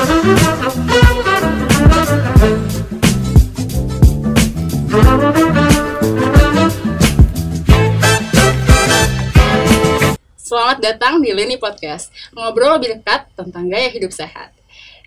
Selamat datang di Lini Podcast, ngobrol lebih dekat tentang gaya hidup sehat.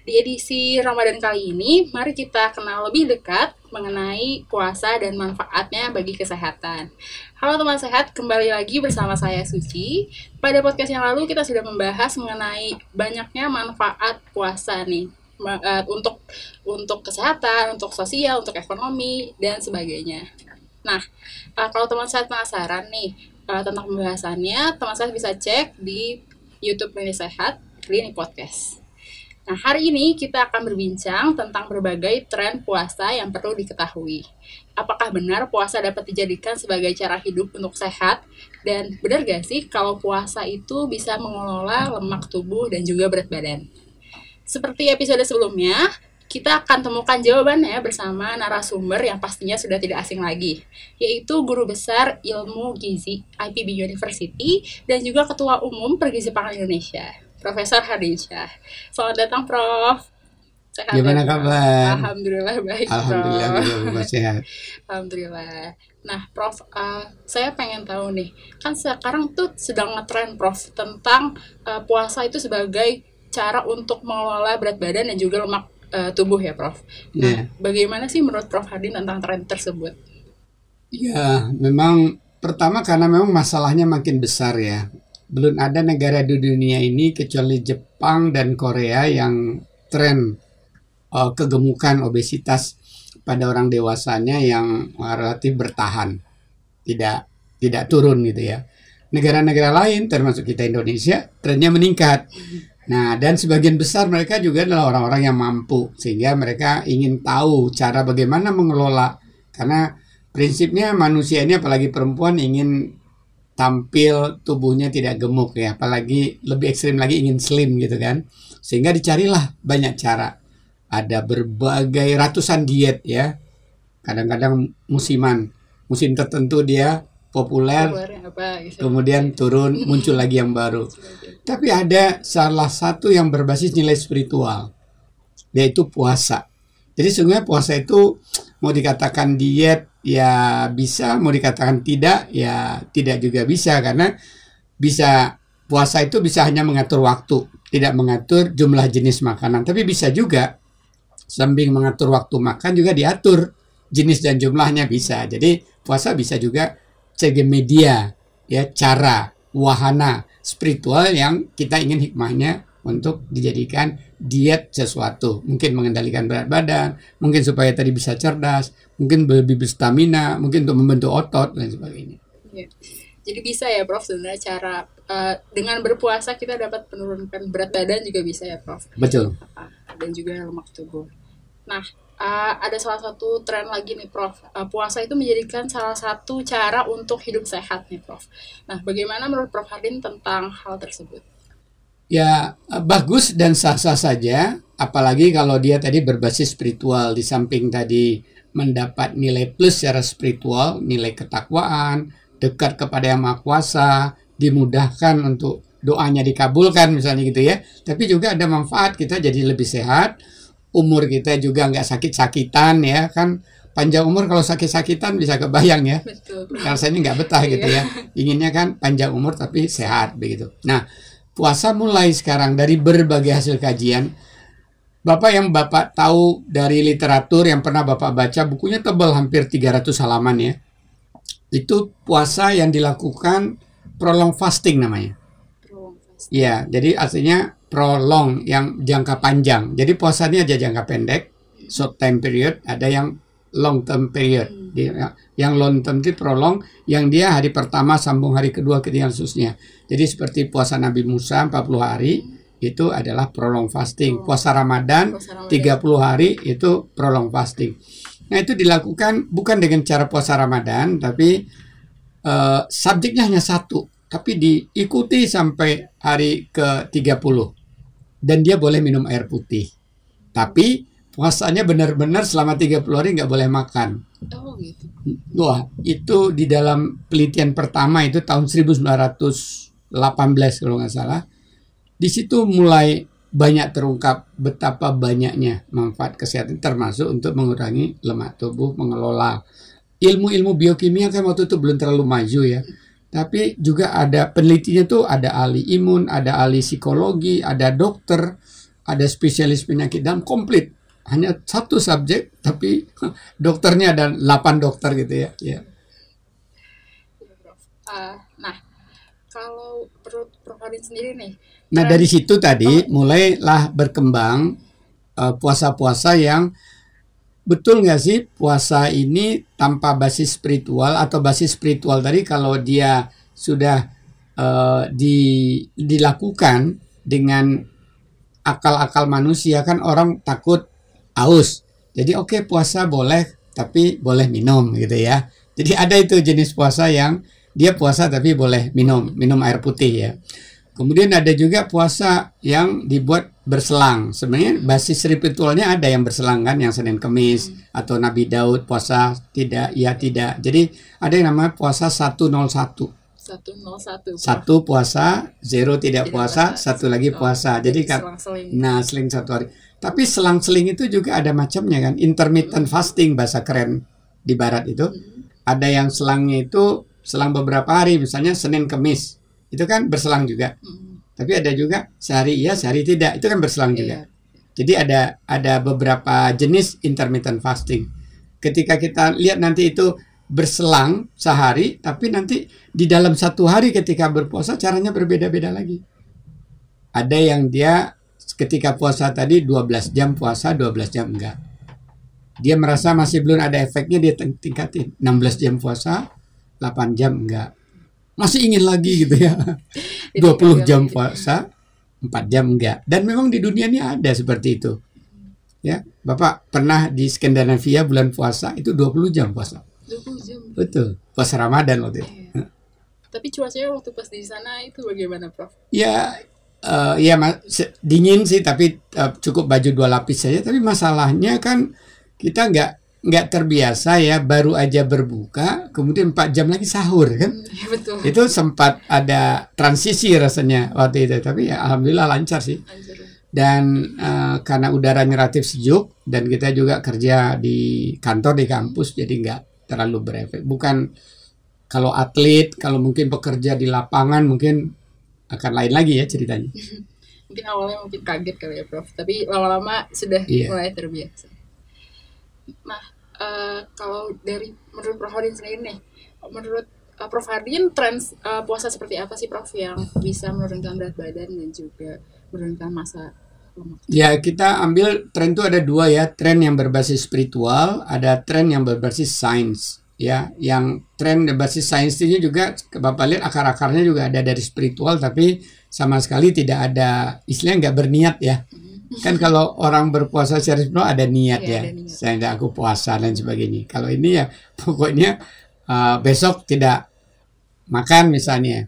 Di edisi Ramadan kali ini, mari kita kenal lebih dekat mengenai puasa dan manfaatnya bagi kesehatan. Halo teman sehat, kembali lagi bersama saya Suci. Pada podcast yang lalu kita sudah membahas mengenai banyaknya manfaat puasa nih eh, untuk untuk kesehatan, untuk sosial, untuk ekonomi dan sebagainya. Nah, eh, kalau teman sehat penasaran nih, uh, tentang pembahasannya, teman saya bisa cek di YouTube Lini Sehat, Lini Podcast. Nah, hari ini kita akan berbincang tentang berbagai tren puasa yang perlu diketahui. Apakah benar puasa dapat dijadikan sebagai cara hidup untuk sehat? Dan benar gak sih kalau puasa itu bisa mengelola lemak tubuh dan juga berat badan? Seperti episode sebelumnya, kita akan temukan jawabannya bersama narasumber yang pastinya sudah tidak asing lagi, yaitu Guru Besar Ilmu Gizi IPB University dan juga Ketua Umum Pergizi Pangan Indonesia, Profesor Hardinsyah. Selamat datang, Prof. Sehat Gimana ya, kabar? Alhamdulillah baik, Alhamdulillah Prof. sehat. Alhamdulillah. Nah, Prof, uh, saya pengen tahu nih, kan sekarang tuh sedang ngetren, Prof, tentang uh, puasa itu sebagai cara untuk mengelola berat badan dan juga lemak uh, tubuh ya Prof. Nah, yeah. bagaimana sih menurut Prof Hardin tentang tren tersebut? Ya, memang pertama karena memang masalahnya makin besar ya. Belum ada negara di dunia ini kecuali Jepang dan Korea yang tren uh, kegemukan obesitas pada orang dewasanya yang relatif bertahan, tidak tidak turun gitu ya. Negara-negara lain termasuk kita Indonesia trennya meningkat. Nah, dan sebagian besar mereka juga adalah orang-orang yang mampu sehingga mereka ingin tahu cara bagaimana mengelola karena prinsipnya manusia ini apalagi perempuan ingin tampil tubuhnya tidak gemuk ya, apalagi lebih ekstrim lagi ingin slim gitu kan. Sehingga dicarilah banyak cara. Ada berbagai ratusan diet ya. Kadang-kadang musiman, musim tertentu dia populer, gitu. kemudian turun muncul lagi yang baru. Tapi ada salah satu yang berbasis nilai spiritual, yaitu puasa. Jadi sebenarnya puasa itu mau dikatakan diet ya bisa, mau dikatakan tidak ya tidak juga bisa. Karena bisa puasa itu bisa hanya mengatur waktu, tidak mengatur jumlah jenis makanan, tapi bisa juga sambil mengatur waktu makan juga diatur jenis dan jumlahnya bisa. Jadi puasa bisa juga sebagai media ya cara wahana spiritual yang kita ingin hikmahnya untuk dijadikan diet sesuatu mungkin mengendalikan berat badan mungkin supaya tadi bisa cerdas mungkin lebih berstamina mungkin untuk membentuk otot dan sebagainya ya. jadi bisa ya Prof sebenarnya cara uh, dengan berpuasa kita dapat menurunkan berat badan juga bisa ya Prof betul dan juga lemak tubuh nah uh, ada salah satu tren lagi nih Prof. Uh, puasa itu menjadikan salah satu cara untuk hidup sehat nih Prof. Nah, bagaimana menurut Prof Hardin tentang hal tersebut? Ya, uh, bagus dan sah-sah saja, apalagi kalau dia tadi berbasis spiritual. Di samping tadi mendapat nilai plus secara spiritual, nilai ketakwaan, dekat kepada Yang Maha Kuasa, dimudahkan untuk doanya dikabulkan misalnya gitu ya. Tapi juga ada manfaat kita jadi lebih sehat, umur kita juga nggak sakit-sakitan ya kan. Panjang umur kalau sakit-sakitan bisa kebayang ya. Betul. rasanya nggak betah gitu ya. Iya. inginnya kan panjang umur tapi sehat begitu. Nah puasa mulai sekarang dari berbagai hasil kajian Bapak yang Bapak tahu dari literatur yang pernah Bapak baca bukunya tebal hampir 300 halaman ya. Itu puasa yang dilakukan prolong fasting namanya. Iya, jadi artinya prolong yang jangka panjang. Jadi puasanya aja jangka pendek, short time period, ada yang long term period. Hmm. Yang long term itu prolong, yang dia hari pertama sambung hari kedua ketiga khususnya. Jadi seperti puasa Nabi Musa 40 hari itu adalah prolong fasting. Oh. Puasa Ramadan, Puasa Ramadan 30 hari itu prolong fasting. Nah, itu dilakukan bukan dengan cara puasa Ramadan, tapi uh, subjeknya hanya satu, tapi diikuti sampai hari ke-30 dan dia boleh minum air putih. Tapi puasanya benar-benar selama 30 hari nggak boleh makan. Oh gitu. Wah, itu di dalam penelitian pertama itu tahun 1918 kalau nggak salah. Di situ mulai banyak terungkap betapa banyaknya manfaat kesehatan termasuk untuk mengurangi lemak tubuh, mengelola ilmu-ilmu biokimia kan waktu itu belum terlalu maju ya. Tapi juga ada penelitinya tuh ada ahli imun, ada ahli psikologi, ada dokter, ada spesialis penyakit dalam komplit. Hanya satu subjek tapi dokternya ada 8 dokter gitu ya. ya. Uh, nah, kalau perut Prof sendiri nih. Nah, dari situ tadi mulailah berkembang uh, puasa-puasa yang betul nggak sih puasa ini tanpa basis spiritual atau basis spiritual tadi kalau dia sudah uh, di, dilakukan dengan akal-akal manusia kan orang takut aus jadi oke okay, puasa boleh tapi boleh minum gitu ya jadi ada itu jenis puasa yang dia puasa tapi boleh minum minum air putih ya Kemudian ada juga puasa yang dibuat berselang. Sebenarnya basis spiritualnya ada yang berselang kan, yang Senin Kemis hmm. atau Nabi Daud puasa tidak, ya tidak. Jadi ada yang namanya puasa 101. 101. Satu puasa, zero tidak, tidak puasa, satu lagi puasa. Jadi kan nah seling satu hari. Tapi selang-seling itu juga ada macamnya kan. Intermittent fasting bahasa keren di barat itu. Hmm. Ada yang selangnya itu selang beberapa hari, misalnya Senin Kemis itu kan berselang juga. Hmm. Tapi ada juga sehari iya, sehari tidak. Itu kan berselang juga. Iya. Jadi ada ada beberapa jenis intermittent fasting. Ketika kita lihat nanti itu berselang sehari, tapi nanti di dalam satu hari ketika berpuasa caranya berbeda-beda lagi. Ada yang dia ketika puasa tadi 12 jam puasa, 12 jam enggak. Dia merasa masih belum ada efeknya dia tingkatin 16 jam puasa, 8 jam enggak masih ingin lagi gitu ya. 20 jam puasa, 4 jam enggak. Dan memang di dunia ini ada seperti itu. Ya, Bapak pernah di Skandinavia bulan puasa itu 20 jam puasa. 20 jam. Betul. Puasa Ramadan waktu itu. Iya. Tapi cuacanya waktu pas di sana itu bagaimana, Prof? Ya, uh, ya dingin sih tapi uh, cukup baju dua lapis saja. Tapi masalahnya kan kita nggak nggak terbiasa ya baru aja berbuka kemudian empat jam lagi sahur kan? Ya, betul. itu sempat ada transisi rasanya waktu itu tapi ya alhamdulillah lancar sih. Dan uh, karena udaranya relatif sejuk dan kita juga kerja di kantor di kampus jadi nggak terlalu berefek. Bukan kalau atlet kalau mungkin pekerja di lapangan mungkin akan lain lagi ya ceritanya mungkin awalnya mungkin kaget kali ya prof tapi lama-lama sudah iya. mulai terbiasa nah uh, kalau dari menurut Prof Hardin sendiri nih, menurut uh, Prof Hardin tren uh, puasa seperti apa sih Prof yang bisa menurunkan berat badan dan juga menurunkan masa lemak? Ya kita ambil tren itu ada dua ya, tren yang berbasis spiritual, ada tren yang berbasis sains. Ya, yang tren berbasis sains ini juga Bapak lihat akar-akarnya juga ada dari spiritual tapi sama sekali tidak ada istilahnya nggak berniat ya. Kan kalau orang berpuasa secara spiritual ada niat iya, ya, ya. saya nggak aku puasa dan sebagainya. Kalau ini ya pokoknya uh, besok tidak makan misalnya.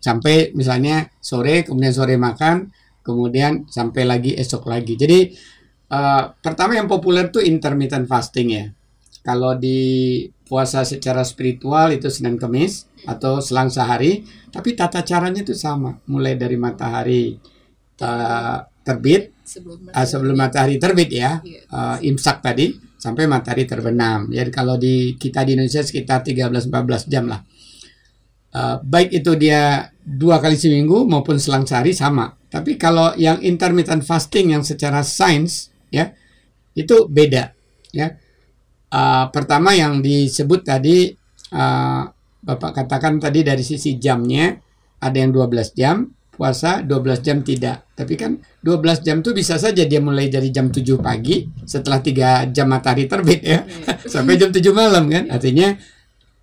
Sampai misalnya sore kemudian sore makan kemudian sampai lagi esok lagi. Jadi uh, pertama yang populer tuh intermittent fasting ya kalau di puasa secara spiritual itu Senin Kemis atau selang sehari tapi tata caranya itu sama mulai dari matahari terbit sebelum matahari, uh, sebelum matahari terbit ya uh, imsak tadi sampai matahari terbenam. Jadi kalau di kita di Indonesia sekitar 13-14 jam lah. Uh, baik itu dia dua kali seminggu maupun selang sehari sama. Tapi kalau yang intermittent fasting yang secara sains ya itu beda ya. Uh, pertama yang disebut tadi uh, Bapak katakan tadi dari sisi jamnya ada yang 12 jam, puasa 12 jam tidak. Tapi kan 12 jam tuh bisa saja dia mulai dari jam 7 pagi setelah 3 jam matahari terbit ya. Iya. sampai jam 7 malam kan. Artinya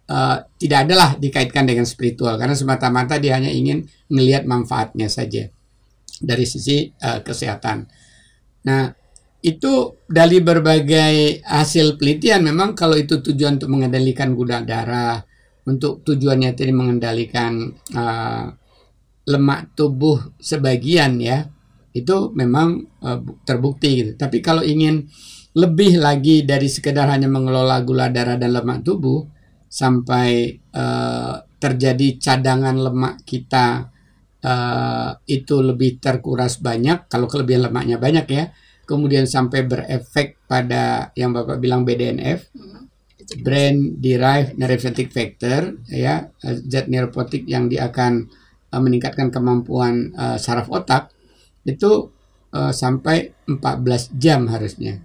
uh, tidak adalah dikaitkan dengan spiritual karena semata-mata dia hanya ingin melihat manfaatnya saja dari sisi uh, kesehatan. Nah, itu dari berbagai hasil penelitian memang kalau itu tujuan untuk mengendalikan gula darah, untuk tujuannya tadi mengendalikan uh, lemak tubuh sebagian ya itu memang uh, terbukti gitu. Tapi kalau ingin lebih lagi dari sekedar hanya mengelola gula darah dan lemak tubuh sampai uh, terjadi cadangan lemak kita uh, itu lebih terkuras banyak kalau kelebihan lemaknya banyak ya kemudian sampai berefek pada yang Bapak bilang BDNF hmm. brain derived neuropathic factor ya zat neuropotik yang dia akan uh, meningkatkan kemampuan uh, saraf otak itu uh, sampai 14 jam harusnya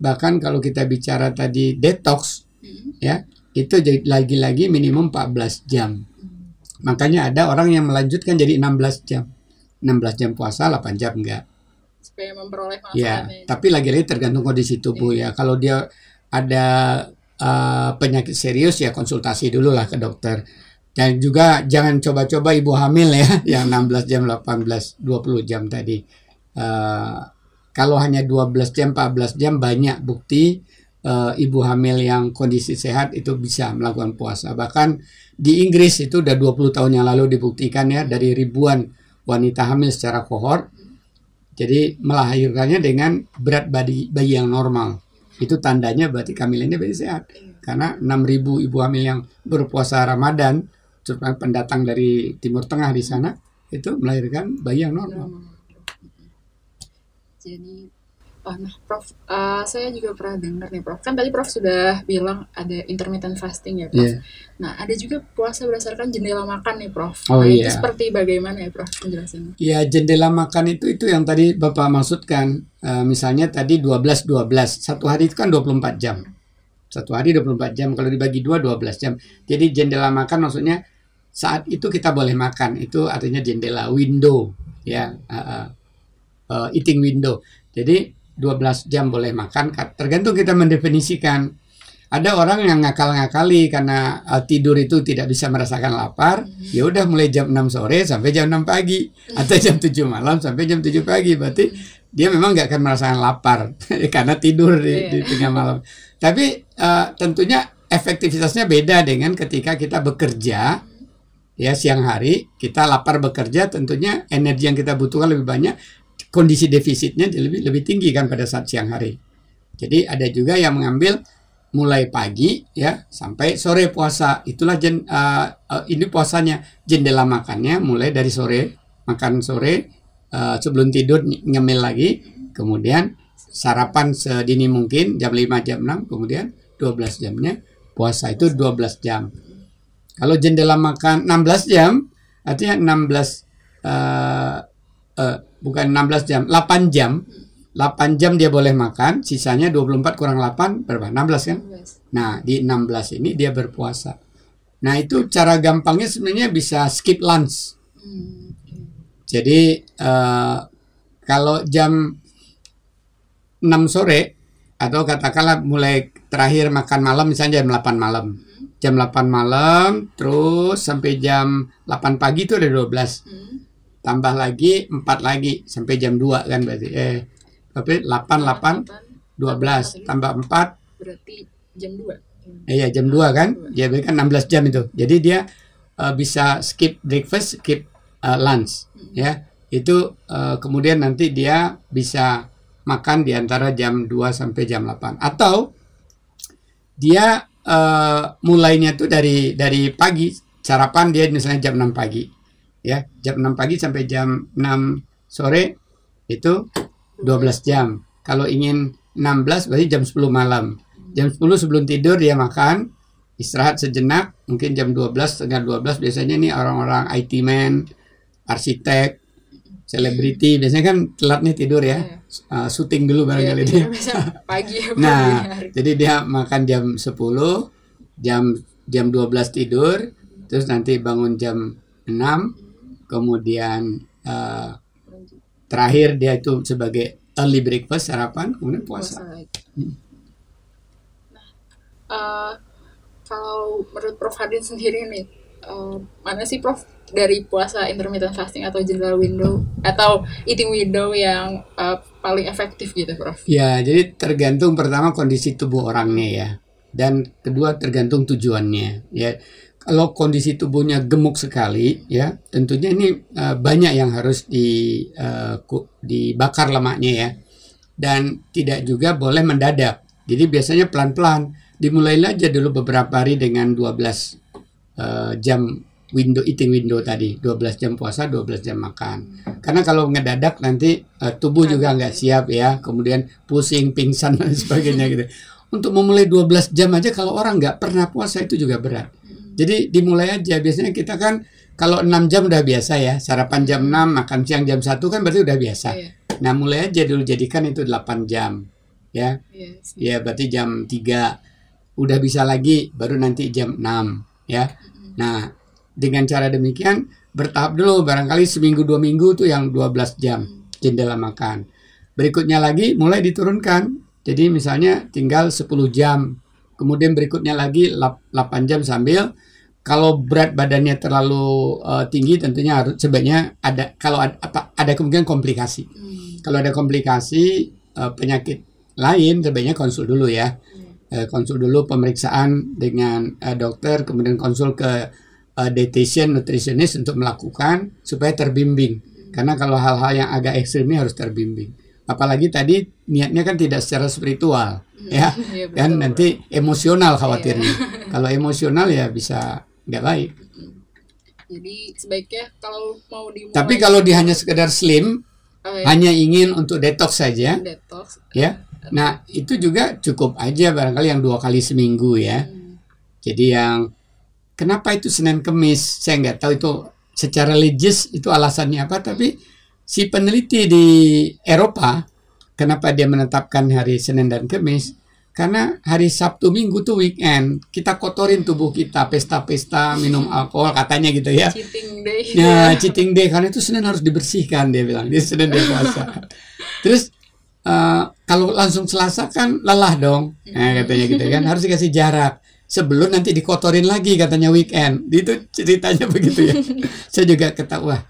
bahkan kalau kita bicara tadi detox hmm. ya itu lagi-lagi minimum 14 jam hmm. makanya ada orang yang melanjutkan jadi 16 jam 16 jam puasa 8 jam enggak supaya memperoleh Ya, tapi lagi-lagi tergantung kondisi tubuh yeah. ya. Kalau dia ada uh, penyakit serius ya konsultasi dulu lah ke dokter. Dan juga jangan coba-coba ibu hamil ya yang 16 jam, 18, 20 jam tadi. Uh, kalau hanya 12 jam, 14 jam banyak bukti uh, ibu hamil yang kondisi sehat itu bisa melakukan puasa. Bahkan di Inggris itu udah 20 tahun yang lalu dibuktikan ya dari ribuan wanita hamil secara kohort jadi melahirkannya dengan berat bayi, bayi yang normal. Itu tandanya berarti kehamilannya berarti sehat. Karena 6.000 ibu hamil yang berpuasa Ramadan, terutama pendatang dari Timur Tengah di sana, itu melahirkan bayi yang normal. Jadi Oh, nah, Prof, uh, saya juga pernah dengar nih, Prof. Kan tadi Prof sudah bilang ada intermittent fasting ya, Prof. Yeah. Nah, ada juga puasa berdasarkan jendela makan nih, Prof. Oh, nah, iya. itu seperti bagaimana ya, Prof, penjelasannya? Ya, jendela makan itu itu yang tadi Bapak maksudkan. Uh, misalnya tadi 12 12. Satu hari itu kan 24 jam. Satu hari 24 jam. Kalau dibagi dua 12 jam. Jadi jendela makan maksudnya saat itu kita boleh makan. Itu artinya jendela window, ya. Uh, uh, uh, eating window. Jadi 12 jam boleh makan tergantung kita mendefinisikan. Ada orang yang ngakal-ngakali karena uh, tidur itu tidak bisa merasakan lapar hmm. ya udah mulai jam 6 sore sampai jam 6 pagi atau jam 7 malam sampai jam 7 pagi berarti dia memang nggak akan merasakan lapar karena tidur di, di iya. tengah malam. Tapi uh, tentunya efektivitasnya beda dengan ketika kita bekerja ya siang hari kita lapar bekerja tentunya energi yang kita butuhkan lebih banyak kondisi defisitnya lebih lebih tinggi kan pada saat siang hari. Jadi ada juga yang mengambil mulai pagi ya sampai sore puasa. Itulah jen, uh, uh, ini puasanya jendela makannya mulai dari sore makan sore uh, sebelum tidur ngemil lagi, kemudian sarapan sedini mungkin jam 5 jam 6 kemudian 12 jamnya puasa itu 12 jam. Kalau jendela makan 16 jam artinya 16 uh, uh, bukan 16 jam, 8 jam. 8 jam dia boleh makan, sisanya 24 kurang 8 berapa? 16 kan? Nah, di 16 ini dia berpuasa. Nah, itu cara gampangnya sebenarnya bisa skip lunch. Hmm, Jadi uh, kalau jam 6 sore atau katakanlah mulai terakhir makan malam misalnya jam 8 malam. Jam 8 malam terus sampai jam 8 pagi itu ada 12 tambah lagi empat lagi sampai jam 2 kan berarti. Eh tapi 8 8 12 tambah 4 berarti jam 2 iya jam 2 kan? Dia berikan 16 jam itu. Jadi dia uh, bisa skip breakfast skip uh, lunch hmm. ya. Itu uh, kemudian nanti dia bisa makan di antara jam 2 sampai jam 8 atau dia uh, mulainya tuh dari dari pagi. Sarapan dia misalnya jam 6 pagi ya jam 6 pagi sampai jam 6 sore itu 12 jam. Kalau ingin 16 berarti jam 10 malam. Jam 10 sebelum tidur dia makan istirahat sejenak mungkin jam 12 setengah 12 biasanya nih orang-orang IT man arsitek selebriti biasanya kan telat nih tidur ya. Uh, syuting dulu barangkali yeah, dia. pagi ya, nah jadi dia makan jam 10 jam jam 12 tidur terus nanti bangun jam 6 kemudian uh, terakhir dia itu sebagai early breakfast sarapan kemudian puasa. Hmm. Nah, uh, kalau menurut Prof Hadin sendiri nih uh, mana sih Prof dari puasa intermittent fasting atau general window atau eating window yang uh, paling efektif gitu Prof? Ya jadi tergantung pertama kondisi tubuh orangnya ya dan kedua tergantung tujuannya ya kalau kondisi tubuhnya gemuk sekali ya tentunya ini uh, banyak yang harus di uh, dibakar lemaknya ya. Dan tidak juga boleh mendadak. Jadi biasanya pelan-pelan. Dimulai aja dulu beberapa hari dengan 12 uh, eh, jam window eating window tadi. 12 jam puasa 12 jam makan. Karena kalau ngedadak nanti uh, tubuh juga nggak siap ya. Kemudian pusing pingsan dan sebagainya gitu. Untuk memulai 12 jam aja kalau orang nggak pernah puasa itu juga berat jadi dimulai aja. Biasanya kita kan kalau 6 jam udah biasa ya. Sarapan jam 6 makan siang jam 1 kan berarti udah biasa. Iya. nah mulai aja dulu jadikan itu 8 jam ya. Iya sih. ya berarti jam 3 udah bisa lagi baru nanti jam 6 ya. Nah dengan cara demikian bertahap dulu. Barangkali seminggu dua minggu tuh yang 12 jam jendela makan. Berikutnya lagi mulai diturunkan. Jadi misalnya tinggal 10 jam. Kemudian berikutnya lagi lap- 8 jam sambil kalau berat badannya terlalu eh, tinggi tentunya harus sebaiknya ada kalau ada, apa, ada kemungkinan komplikasi. Hmm. kalau ada komplikasi eh, penyakit lain sebaiknya konsul dulu ya. Eh, konsul dulu pemeriksaan dengan eh, dokter kemudian konsul ke eh, dietitian nutritionist untuk melakukan supaya terbimbing. Karena kalau hal-hal yang agak ekstrim ini harus terbimbing. Apalagi tadi niatnya kan tidak secara spiritual ya. Iya, kan betul, nanti emosional khawatirnya. Kalau emosional ya bisa nggak baik. Jadi sebaiknya kalau mau dimulai tapi kalau dia hanya sekedar slim oh, ya, hanya ingin untuk detox saja detox. ya. Nah itu juga cukup aja barangkali yang dua kali seminggu ya. Hmm. jadi yang kenapa itu Senin Kemis? Saya nggak tahu itu secara legis itu alasannya apa tapi si peneliti di Eropa kenapa dia menetapkan hari Senin dan Kemis karena hari Sabtu Minggu tuh weekend kita kotorin tubuh kita pesta-pesta minum alkohol katanya gitu ya cheating day Nah, cheating day karena itu Senin harus dibersihkan dia bilang. Dia Senin dia puasa. Terus eh, kalau langsung Selasa kan lelah dong. Nah, katanya gitu kan harus dikasih jarak sebelum nanti dikotorin lagi katanya weekend. Itu ceritanya begitu ya. Saya juga ketawa.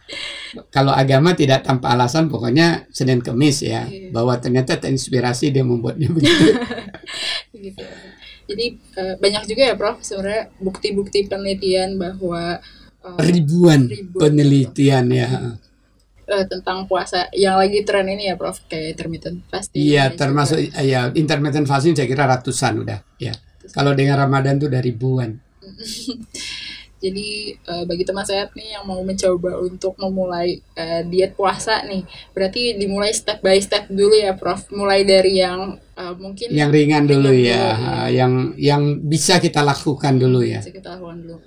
Kalau agama tidak tanpa alasan pokoknya Senin Kemis ya. Iya. Bahwa ternyata terinspirasi dia membuatnya begitu. gitu. Jadi eh, banyak juga ya Prof sebenarnya bukti-bukti penelitian bahwa eh, Ribuan Ribuan. penelitian ya. eh, tentang puasa yang lagi tren ini ya Prof kayak intermittent fasting. Iya, termasuk juga- ya intermittent fasting saya kira ratusan udah. Ya. Kalau dengan Ramadan tuh udah ribuan. Jadi eh, bagi teman sehat nih yang mau mencoba untuk memulai eh, diet puasa nih, berarti dimulai step by step dulu ya Prof. Mulai dari yang eh, mungkin Yang ringan dulu Ringan ya, dulu, yang yang bisa kita lakukan dulu ya. bisa kita lakukan dulu.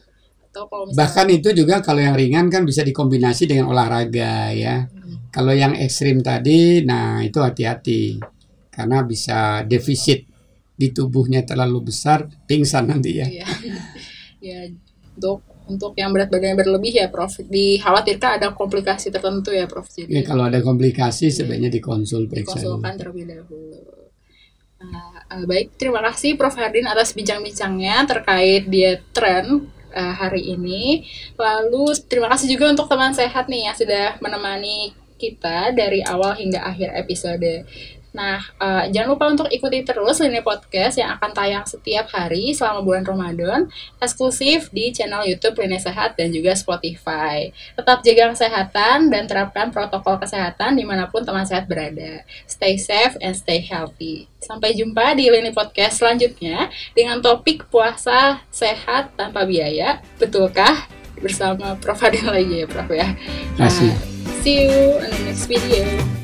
Atau kalau misalnya Bahkan itu juga kalau yang ringan kan bisa dikombinasi dengan olahraga ya. Kalau yang ekstrim tadi, nah itu hati-hati karena bisa defisit di tubuhnya terlalu besar, pingsan nanti ya. Iya. ya untuk untuk yang berat badannya berlebih ya Prof. Dikhawatirkan ada komplikasi tertentu ya Prof. Jadi Ya, kalau ada komplikasi sebaiknya dikonsul periksa dikonsulkan terlebih dahulu. Nah, eh, baik, terima kasih Prof. Hardin atas bincang-bincangnya terkait diet tren eh, hari ini. Lalu terima kasih juga untuk teman sehat nih yang sudah menemani kita dari awal hingga akhir episode. Nah, eh, jangan lupa untuk ikuti terus Lini Podcast yang akan tayang setiap hari selama bulan Ramadan, eksklusif di channel YouTube Lini Sehat dan juga Spotify. Tetap jaga kesehatan dan terapkan protokol kesehatan di mana pun teman sehat berada. Stay safe and stay healthy. Sampai jumpa di Lini Podcast selanjutnya dengan topik puasa sehat tanpa biaya. Betulkah? Bersama Prof. Adil lagi ya Prof ya. Nah, see you in the next video.